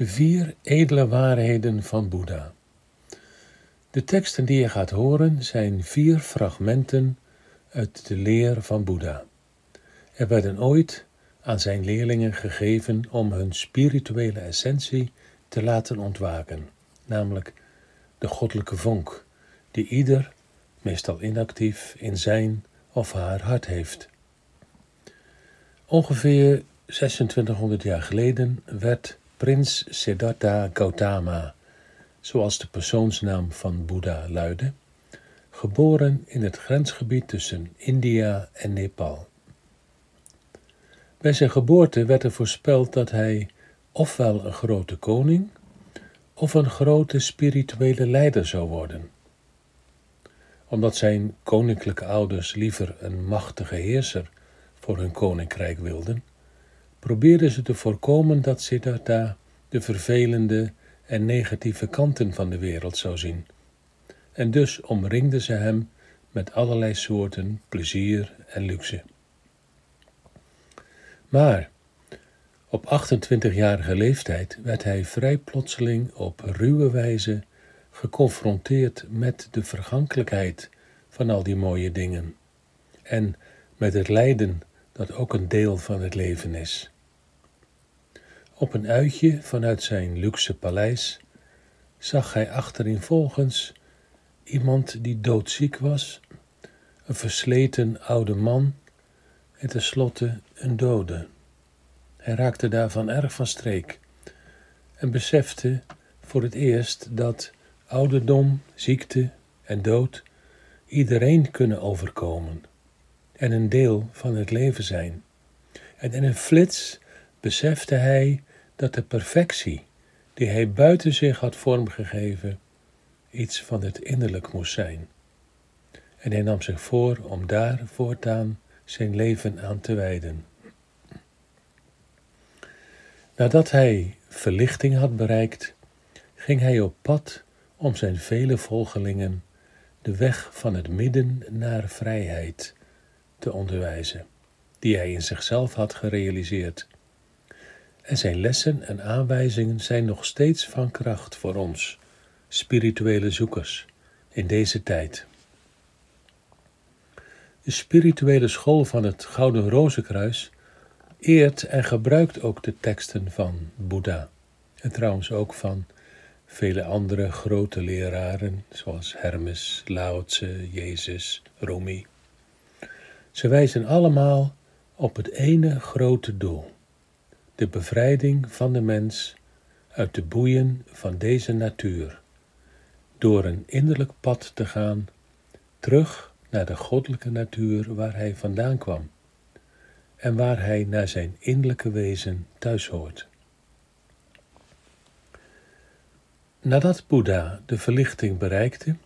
De vier edele waarheden van Boeddha. De teksten die je gaat horen zijn vier fragmenten uit de leer van Boeddha. Er werden ooit aan zijn leerlingen gegeven om hun spirituele essentie te laten ontwaken, namelijk de goddelijke vonk, die ieder, meestal inactief, in zijn of haar hart heeft. Ongeveer 2600 jaar geleden werd prins Siddhartha Gautama, zoals de persoonsnaam van Boeddha luidde, geboren in het grensgebied tussen India en Nepal. Bij zijn geboorte werd er voorspeld dat hij ofwel een grote koning of een grote spirituele leider zou worden. Omdat zijn koninklijke ouders liever een machtige heerser voor hun koninkrijk wilden, probeerden ze te voorkomen dat Siddhartha de vervelende en negatieve kanten van de wereld zou zien. En dus omringden ze hem met allerlei soorten plezier en luxe. Maar op 28-jarige leeftijd werd hij vrij plotseling op ruwe wijze geconfronteerd met de vergankelijkheid van al die mooie dingen en met het lijden dat ook een deel van het leven is. Op een uitje vanuit zijn luxe paleis zag hij achtereenvolgens iemand die doodziek was, een versleten oude man en tenslotte een dode. Hij raakte daarvan erg van streek en besefte voor het eerst dat ouderdom, ziekte en dood iedereen kunnen overkomen en een deel van het leven zijn. En in een flits besefte hij dat de perfectie die hij buiten zich had vormgegeven iets van het innerlijk moest zijn. En hij nam zich voor om daar voortaan zijn leven aan te wijden. Nadat hij verlichting had bereikt, ging hij op pad om zijn vele volgelingen de weg van het midden naar vrijheid te onderwijzen, die hij in zichzelf had gerealiseerd. En zijn lessen en aanwijzingen zijn nog steeds van kracht voor ons, spirituele zoekers, in deze tijd. De spirituele school van het Gouden Rozenkruis eert en gebruikt ook de teksten van Boeddha. En trouwens ook van vele andere grote leraren, zoals Hermes, Lao Tse, Jezus, Rumi. Ze wijzen allemaal op het ene grote doel: de bevrijding van de mens uit de boeien van deze natuur, door een innerlijk pad te gaan, terug naar de goddelijke natuur waar hij vandaan kwam en waar hij naar zijn innerlijke wezen thuis hoort. Nadat Boeddha de verlichting bereikte,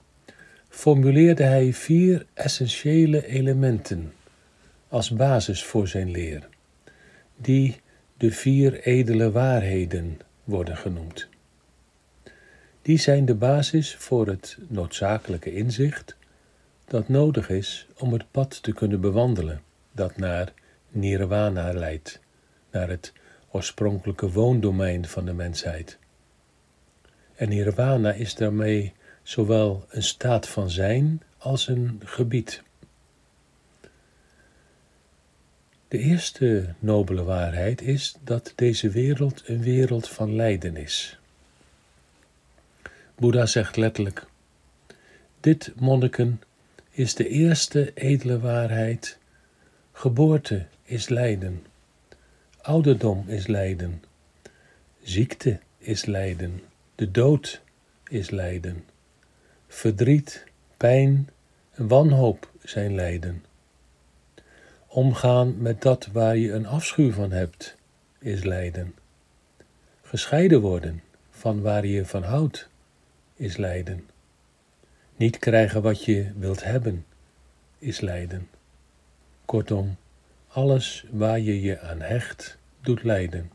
formuleerde hij vier essentiële elementen als basis voor zijn leer, die de vier edele waarheden worden genoemd. Die zijn de basis voor het noodzakelijke inzicht dat nodig is om het pad te kunnen bewandelen dat naar nirvana leidt, naar het oorspronkelijke woondomein van de mensheid. En nirvana is daarmee zowel een staat van zijn als een gebied. De eerste nobele waarheid is dat deze wereld een wereld van lijden is. Boeddha zegt letterlijk: Dit, monniken, is de eerste edele waarheid. Geboorte is lijden, ouderdom is lijden, ziekte is lijden, de dood is lijden, verdriet, pijn en wanhoop zijn lijden. Omgaan met dat waar je een afschuw van hebt, is lijden. Gescheiden worden van waar je van houdt, is lijden. Niet krijgen wat je wilt hebben, is lijden. Kortom, alles waar je je aan hecht, doet lijden.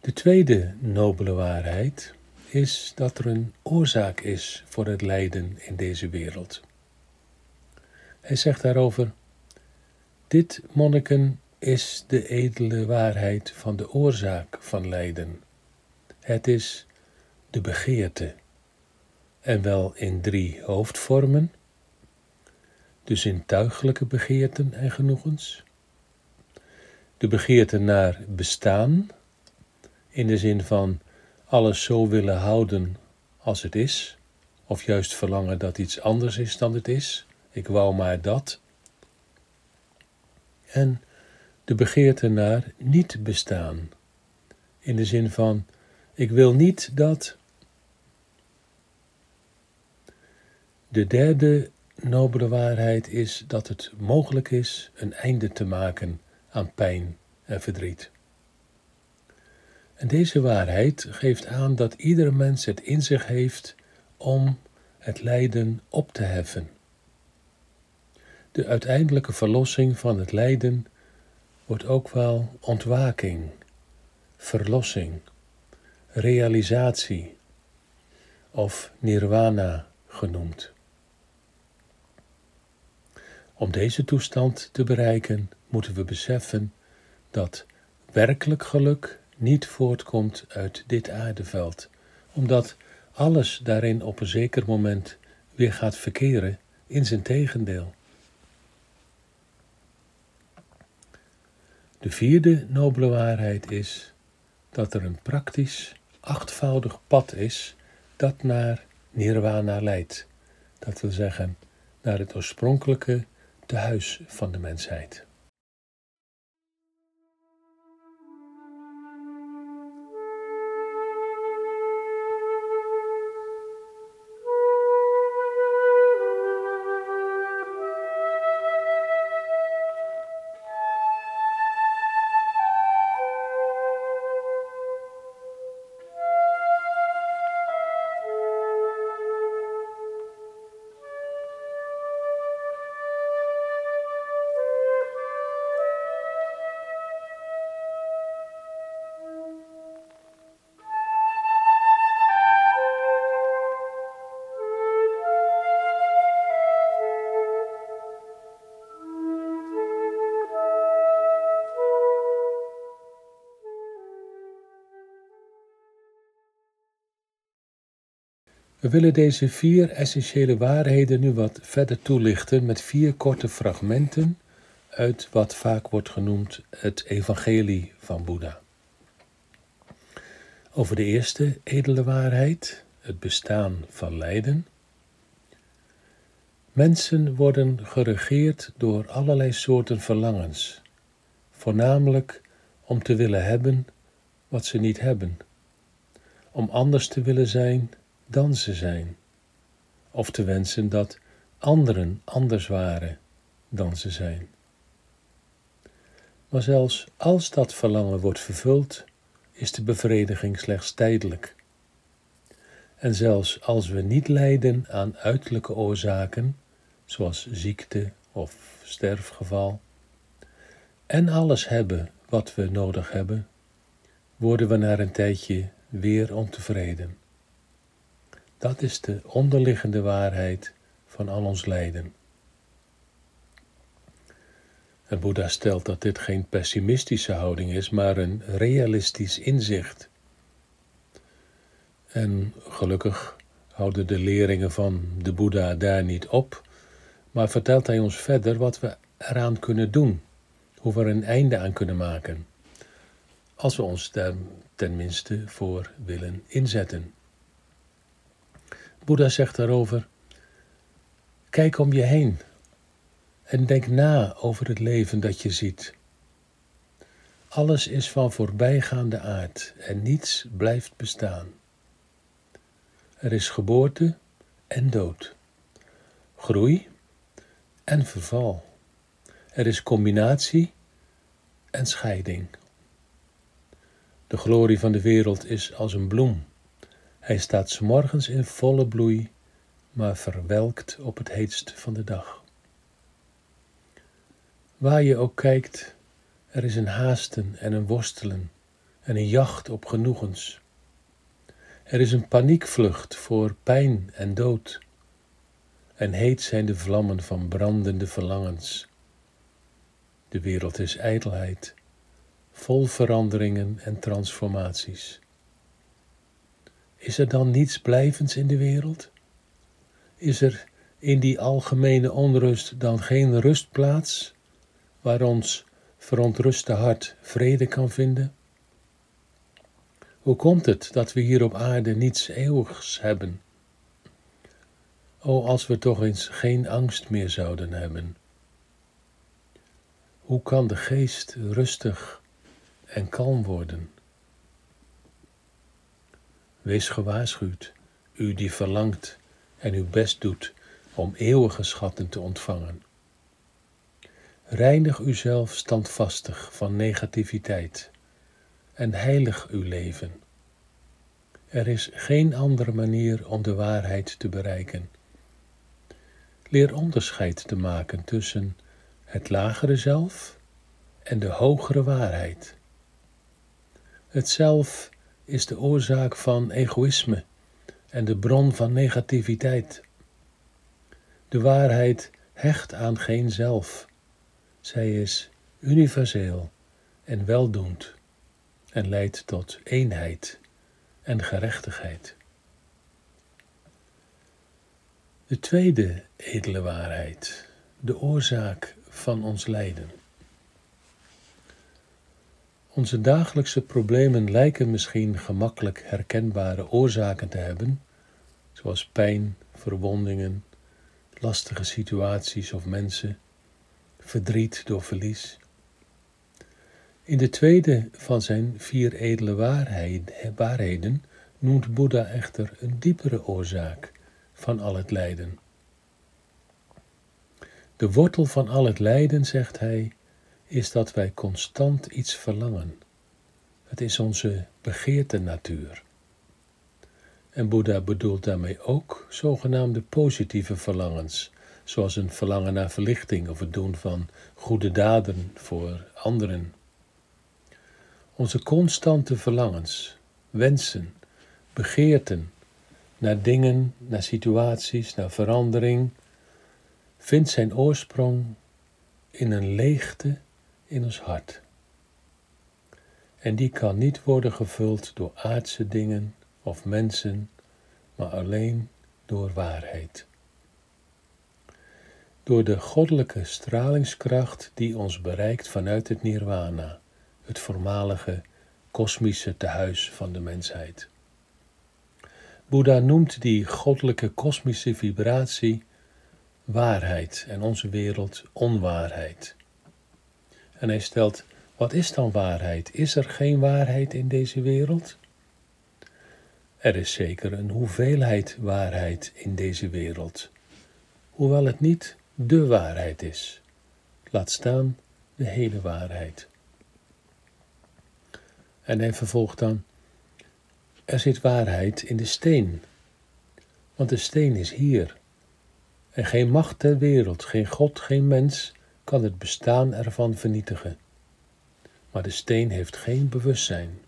De tweede nobele waarheid is dat er een oorzaak is voor het lijden in deze wereld. Hij zegt daarover: Dit, monniken, is de edele waarheid van de oorzaak van lijden. Het is de begeerte, en wel in drie hoofdvormen, de zintuigelijke begeerten en genoegens, de begeerte naar bestaan, in de zin van alles zo willen houden als het is, of juist verlangen dat iets anders is dan het is, ik wou maar dat. En de begeerte naar niet bestaan, in de zin van ik wil niet dat. De derde nobele waarheid is dat het mogelijk is een einde te maken aan pijn en verdriet. En deze waarheid geeft aan dat ieder mens het in zich heeft om het lijden op te heffen. De uiteindelijke verlossing van het lijden wordt ook wel ontwaking, verlossing, realisatie of nirvana genoemd. Om deze toestand te bereiken moeten we beseffen dat werkelijk geluk niet voortkomt uit dit aardeveld, omdat alles daarin op een zeker moment weer gaat verkeren in zijn tegendeel. De vierde nobele waarheid is dat er een praktisch achtvoudig pad is dat naar nirvana leidt. Dat wil zeggen, naar het oorspronkelijke tehuis van de mensheid. We willen deze vier essentiële waarheden nu wat verder toelichten met vier korte fragmenten uit wat vaak wordt genoemd het Evangelie van Boeddha. Over de eerste edele waarheid, het bestaan van lijden. Mensen worden geregeerd door allerlei soorten verlangens, voornamelijk om te willen hebben wat ze niet hebben, om anders te willen zijn dan ze zijn, of te wensen dat anderen anders waren dan ze zijn. Maar zelfs als dat verlangen wordt vervuld, is de bevrediging slechts tijdelijk. En zelfs als we niet lijden aan uiterlijke oorzaken, zoals ziekte of sterfgeval, en alles hebben wat we nodig hebben, worden we na een tijdje weer ontevreden. Dat is de onderliggende waarheid van al ons lijden. En Boeddha stelt dat dit geen pessimistische houding is, maar een realistisch inzicht. En gelukkig houden de leringen van de Boeddha daar niet op, maar vertelt hij ons verder wat we eraan kunnen doen, hoe we er een einde aan kunnen maken, als we ons daar tenminste voor willen inzetten. Boeddha zegt daarover: Kijk om je heen en denk na over het leven dat je ziet. Alles is van voorbijgaande aard en niets blijft bestaan. Er is geboorte en dood, groei en verval. Er is combinatie en scheiding. De glorie van de wereld is als een bloem hij staat s morgens in volle bloei, maar verwelkt op het heetst van de dag. Waar je ook kijkt, er is een haasten en een worstelen en een jacht op genoegens. Er is een paniekvlucht voor pijn en dood. En heet zijn de vlammen van brandende verlangens. De wereld is ijdelheid, vol veranderingen en transformaties. Is er dan niets blijvends in de wereld? Is er in die algemene onrust dan geen rustplaats waar ons verontruste hart vrede kan vinden? Hoe komt het dat we hier op aarde niets eeuwigs hebben? O, als we toch eens geen angst meer zouden hebben. Hoe kan de geest rustig en kalm worden? Wees gewaarschuwd, u die verlangt en uw best doet om eeuwige schatten te ontvangen. Reinig uzelf standvastig van negativiteit en heilig uw leven. Er is geen andere manier om de waarheid te bereiken. Leer onderscheid te maken tussen het lagere zelf en de hogere waarheid. Het zelf is de oorzaak van egoïsme en de bron van negativiteit. De waarheid hecht aan geen zelf. Zij is universeel en weldoend en leidt tot eenheid en gerechtigheid. De tweede edele waarheid, de oorzaak van ons lijden. Onze dagelijkse problemen lijken misschien gemakkelijk herkenbare oorzaken te hebben, zoals pijn, verwondingen, lastige situaties of mensen, verdriet door verlies. In de tweede van zijn vier edele waarheden noemt Boeddha echter een diepere oorzaak van al het lijden. De wortel van al het lijden, zegt hij, is dat wij constant iets verlangen. Het is onze begeerte natuur. En Boeddha bedoelt daarmee ook zogenaamde positieve verlangens, zoals een verlangen naar verlichting of het doen van goede daden voor anderen. Onze constante verlangens, wensen, begeerten naar dingen, naar situaties, naar verandering, vindt zijn oorsprong in een leegte in ons hart. En die kan niet worden gevuld door aardse dingen of mensen, maar alleen door waarheid. Door de goddelijke stralingskracht die ons bereikt vanuit het nirwana, het voormalige kosmische tehuis van de mensheid. Boeddha noemt die goddelijke kosmische vibratie waarheid en onze wereld onwaarheid. En hij stelt, wat is dan waarheid? Is er geen waarheid in deze wereld? Er is zeker een hoeveelheid waarheid in deze wereld, hoewel het niet de waarheid is. Laat staan de hele waarheid. En hij vervolgt dan, er zit waarheid in de steen, want de steen is hier. En geen macht ter wereld, geen God, geen mens kan het bestaan ervan vernietigen. Maar de steen heeft geen bewustzijn.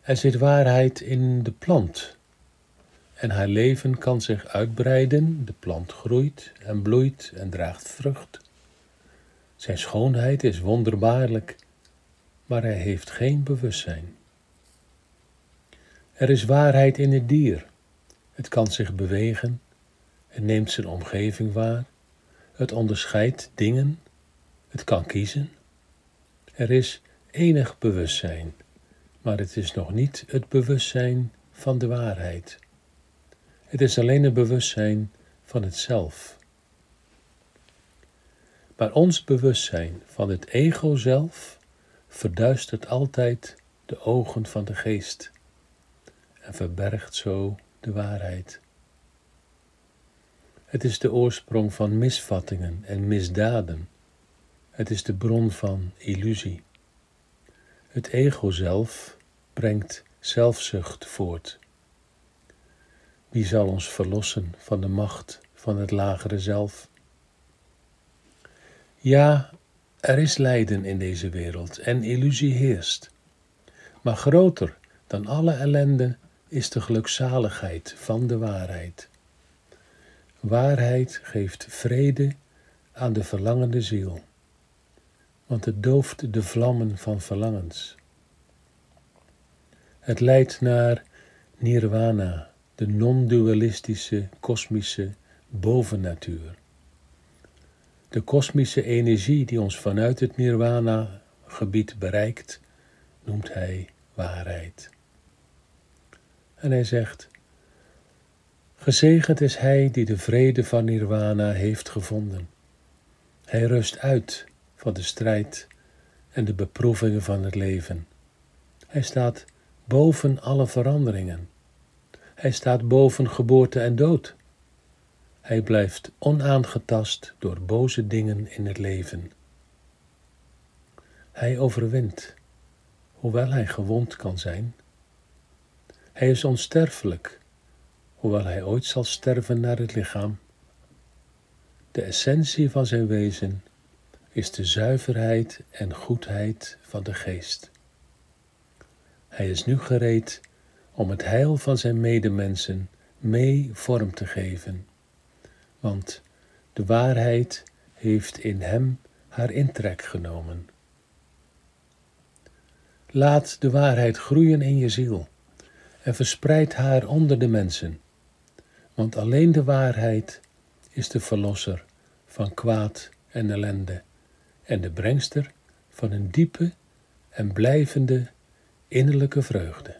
Er zit waarheid in de plant. En haar leven kan zich uitbreiden, de plant groeit en bloeit en draagt vrucht. Zijn schoonheid is wonderbaarlijk, maar hij heeft geen bewustzijn. Er is waarheid in het dier. Het kan zich bewegen en neemt zijn omgeving waar. Het onderscheidt dingen. Het kan kiezen. Er is enig bewustzijn, maar het is nog niet het bewustzijn van de waarheid. Het is alleen het bewustzijn van het zelf. Maar ons bewustzijn van het ego zelf verduistert altijd de ogen van de geest en verbergt zo de waarheid. Het is de oorsprong van misvattingen en misdaden. Het is de bron van illusie. Het ego zelf brengt zelfzucht voort. Wie zal ons verlossen van de macht van het lagere zelf? Ja, er is lijden in deze wereld en illusie heerst. Maar groter dan alle ellende is de gelukzaligheid van de waarheid. Waarheid geeft vrede aan de verlangende ziel. want het dooft de vlammen van verlangens. Het leidt naar nirvana, de non-dualistische kosmische bovennatuur. De kosmische energie die ons vanuit het nirvana-gebied bereikt, noemt hij waarheid. En hij zegt: Gezegend is hij die de vrede van nirvana heeft gevonden. Hij rust uit van de strijd en de beproevingen van het leven. Hij staat boven alle veranderingen. Hij staat boven geboorte en dood. Hij blijft onaangetast door boze dingen in het leven. Hij overwint, hoewel hij gewond kan zijn. Hij is onsterfelijk, hoewel hij ooit zal sterven naar het lichaam. De essentie van zijn wezen is de zuiverheid en goedheid van de geest. Hij is nu gereed om het heil van zijn medemensen mee vorm te geven, want de waarheid heeft in hem haar intrek genomen. Laat de waarheid groeien in je ziel en verspreid haar onder de mensen, want alleen de waarheid is de verlosser van kwaad en ellende en de brengster van een diepe en blijvende innerlijke vreugde.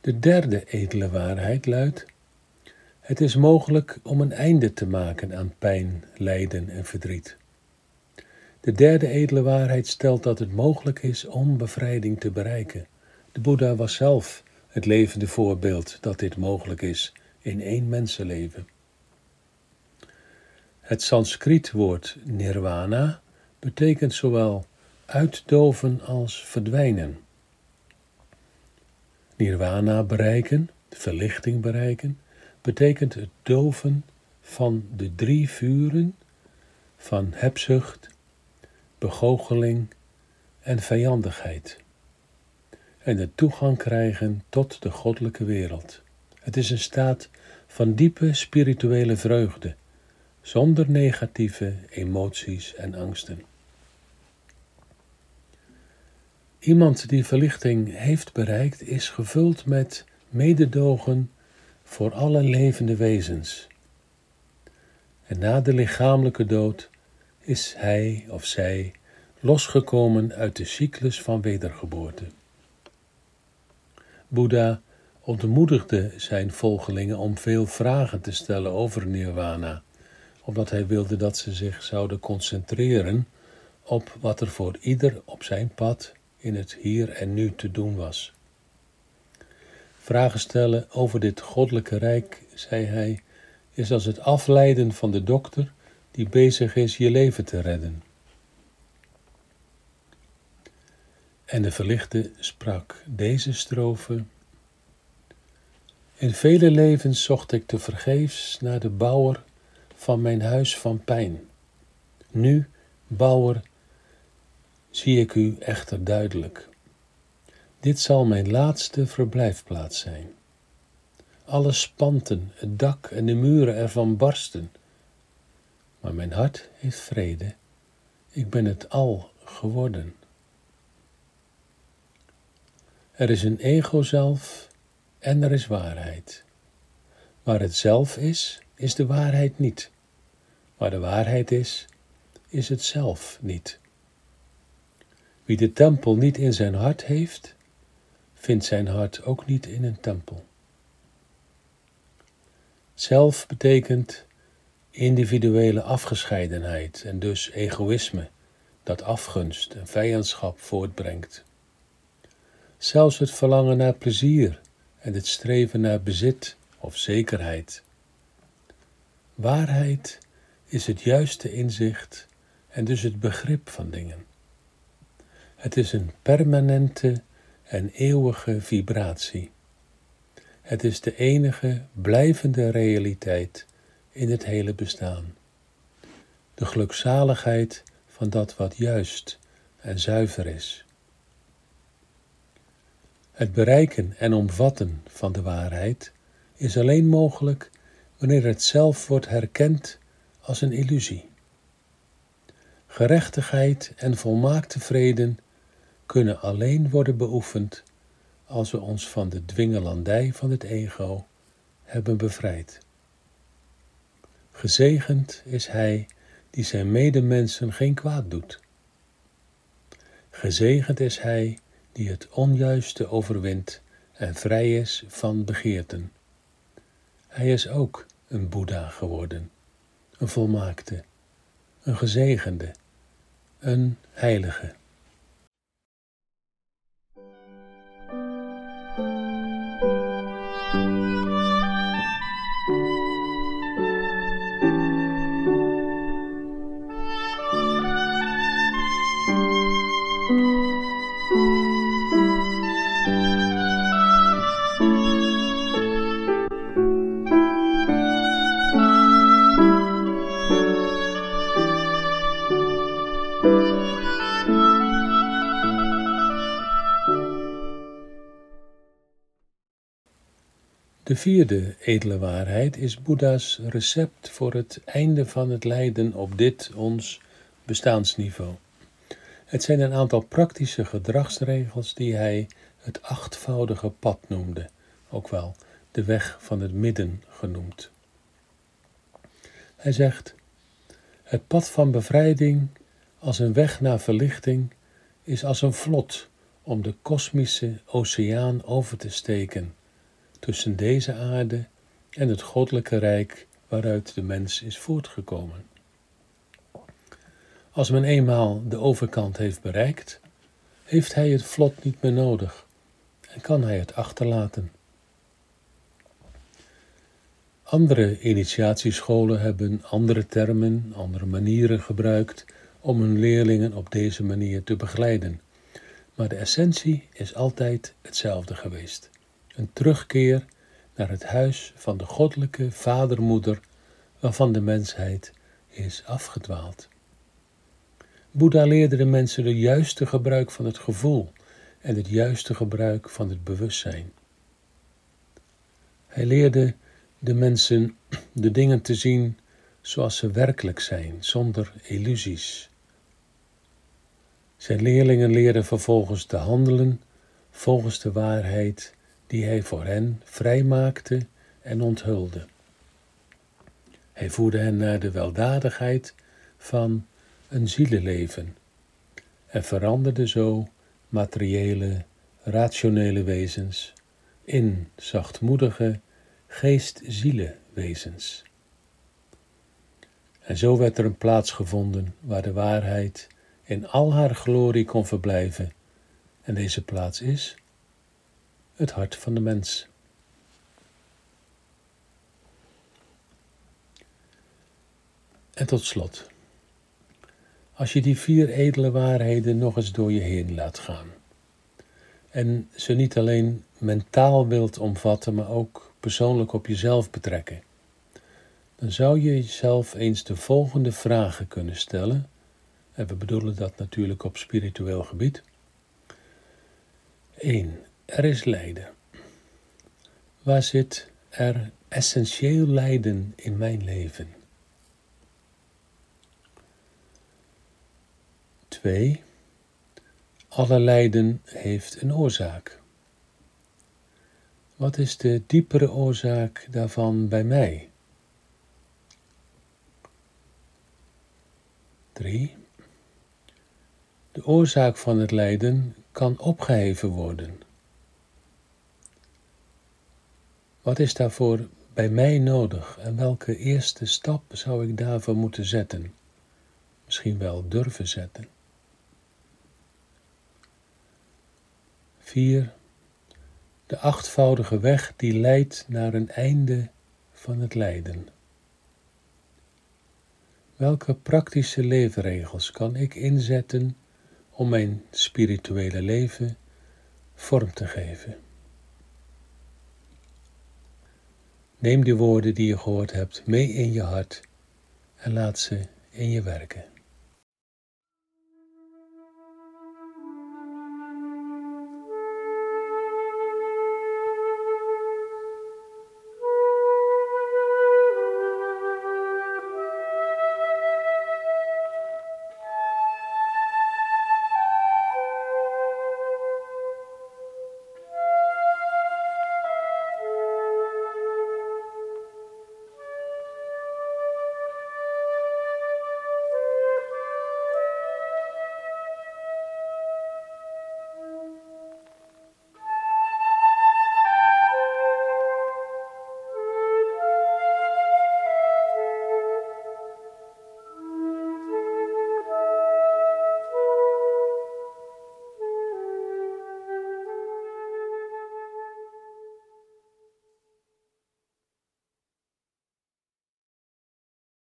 De derde edele waarheid luidt: Het is mogelijk om een einde te maken aan pijn, lijden en verdriet. De derde edele waarheid stelt dat het mogelijk is om bevrijding te bereiken. De Boeddha was zelf het levende voorbeeld dat dit mogelijk is in één mensenleven. Het Sanskrietwoord nirvana betekent zowel uitdoven als verdwijnen. Nirvana bereiken, verlichting bereiken, betekent het doven van de drie vuren van hebzucht, begoocheling en vijandigheid. En de toegang krijgen tot de goddelijke wereld. Het is een staat van diepe spirituele vreugde, zonder negatieve emoties en angsten. Iemand die verlichting heeft bereikt, is gevuld met mededogen voor alle levende wezens. En na de lichamelijke dood is hij of zij losgekomen uit de cyclus van wedergeboorte. Boeddha ontmoedigde zijn volgelingen om veel vragen te stellen over nirvana, omdat hij wilde dat ze zich zouden concentreren op wat er voor ieder op zijn pad in het hier en nu te doen was. Vragen stellen over dit goddelijke rijk, zei hij, is als het afleiden van de dokter die bezig is je leven te redden. En de verlichte sprak deze strofe. In vele levens zocht ik te vergeefs naar de bouwer van mijn huis van pijn. Nu, bouwer, zie ik u echter duidelijk. Dit zal mijn laatste verblijfplaats zijn. Alle spanten, het dak en de muren ervan barsten. Maar mijn hart heeft vrede. Ik ben het al geworden. Er is een ego-zelf en er is waarheid. Waar het zelf is, is de waarheid niet. Waar de waarheid is, is het zelf niet. Wie de tempel niet in zijn hart heeft, vindt zijn hart ook niet in een tempel. Zelf betekent individuele afgescheidenheid en dus egoïsme dat afgunst en vijandschap voortbrengt. Zelfs het verlangen naar plezier en het streven naar bezit of zekerheid. Waarheid is het juiste inzicht en dus het begrip van dingen. Het is een permanente en eeuwige vibratie. Het is de enige blijvende realiteit in het hele bestaan. De gelukzaligheid van dat wat juist en zuiver is. Het bereiken en omvatten van de waarheid is alleen mogelijk wanneer het zelf wordt herkend als een illusie. Gerechtigheid en volmaakte vrede kunnen alleen worden beoefend als we ons van de dwingelandij van het ego hebben bevrijd. Gezegend is hij die zijn medemensen geen kwaad doet. Gezegend is hij die het onjuiste overwint en vrij is van begeerten. Hij is ook een Boeddha geworden, een volmaakte, een gezegende, een heilige. De vierde edele waarheid is Boeddha's recept voor het einde van het lijden op dit ons bestaansniveau. Het zijn een aantal praktische gedragsregels die hij het achtvoudige pad noemde, ook wel de weg van het midden genoemd. Hij zegt: Het pad van bevrijding als een weg naar verlichting is als een vlot om de kosmische oceaan over te steken tussen deze aarde en het goddelijke rijk waaruit de mens is voortgekomen. Als men eenmaal de overkant heeft bereikt, heeft hij het vlot niet meer nodig en kan hij het achterlaten. Andere initiatiescholen hebben andere termen, andere manieren gebruikt om hun leerlingen op deze manier te begeleiden. Maar de essentie is altijd hetzelfde geweest een terugkeer naar het huis van de goddelijke vadermoeder waarvan de mensheid is afgedwaald. Boeddha leerde de mensen het juiste gebruik van het gevoel en het juiste gebruik van het bewustzijn. Hij leerde de mensen de dingen te zien zoals ze werkelijk zijn, zonder illusies. Zijn leerlingen leerden vervolgens te handelen volgens de waarheid die hij voor hen vrijmaakte en onthulde. Hij voerde hen naar de weldadigheid van een zielenleven en veranderde zo materiële, rationele wezens in zachtmoedige geest-zielenwezens. En zo werd er een plaats gevonden waar de waarheid in al haar glorie kon verblijven. En deze plaats is het hart van de mens. En tot slot, als je die vier edele waarheden nog eens door je heen laat gaan en ze niet alleen mentaal wilt omvatten, maar ook persoonlijk op jezelf betrekken, dan zou je jezelf eens de volgende vragen kunnen stellen. En we bedoelen dat natuurlijk op spiritueel gebied. 1. Er is lijden. Waar zit er essentieel lijden in mijn leven? 2. Alle lijden heeft een oorzaak. Wat is de diepere oorzaak daarvan bij mij? 3. De oorzaak van het lijden kan opgeheven worden Wat is daarvoor bij mij nodig en welke eerste stap zou ik daarvoor moeten zetten? Misschien wel durven zetten. 4. De achtvoudige weg die leidt naar een einde van het lijden. Welke praktische leefregels kan ik inzetten om mijn spirituele leven vorm te geven? Neem die woorden die je gehoord hebt mee in je hart en laat ze in je werken.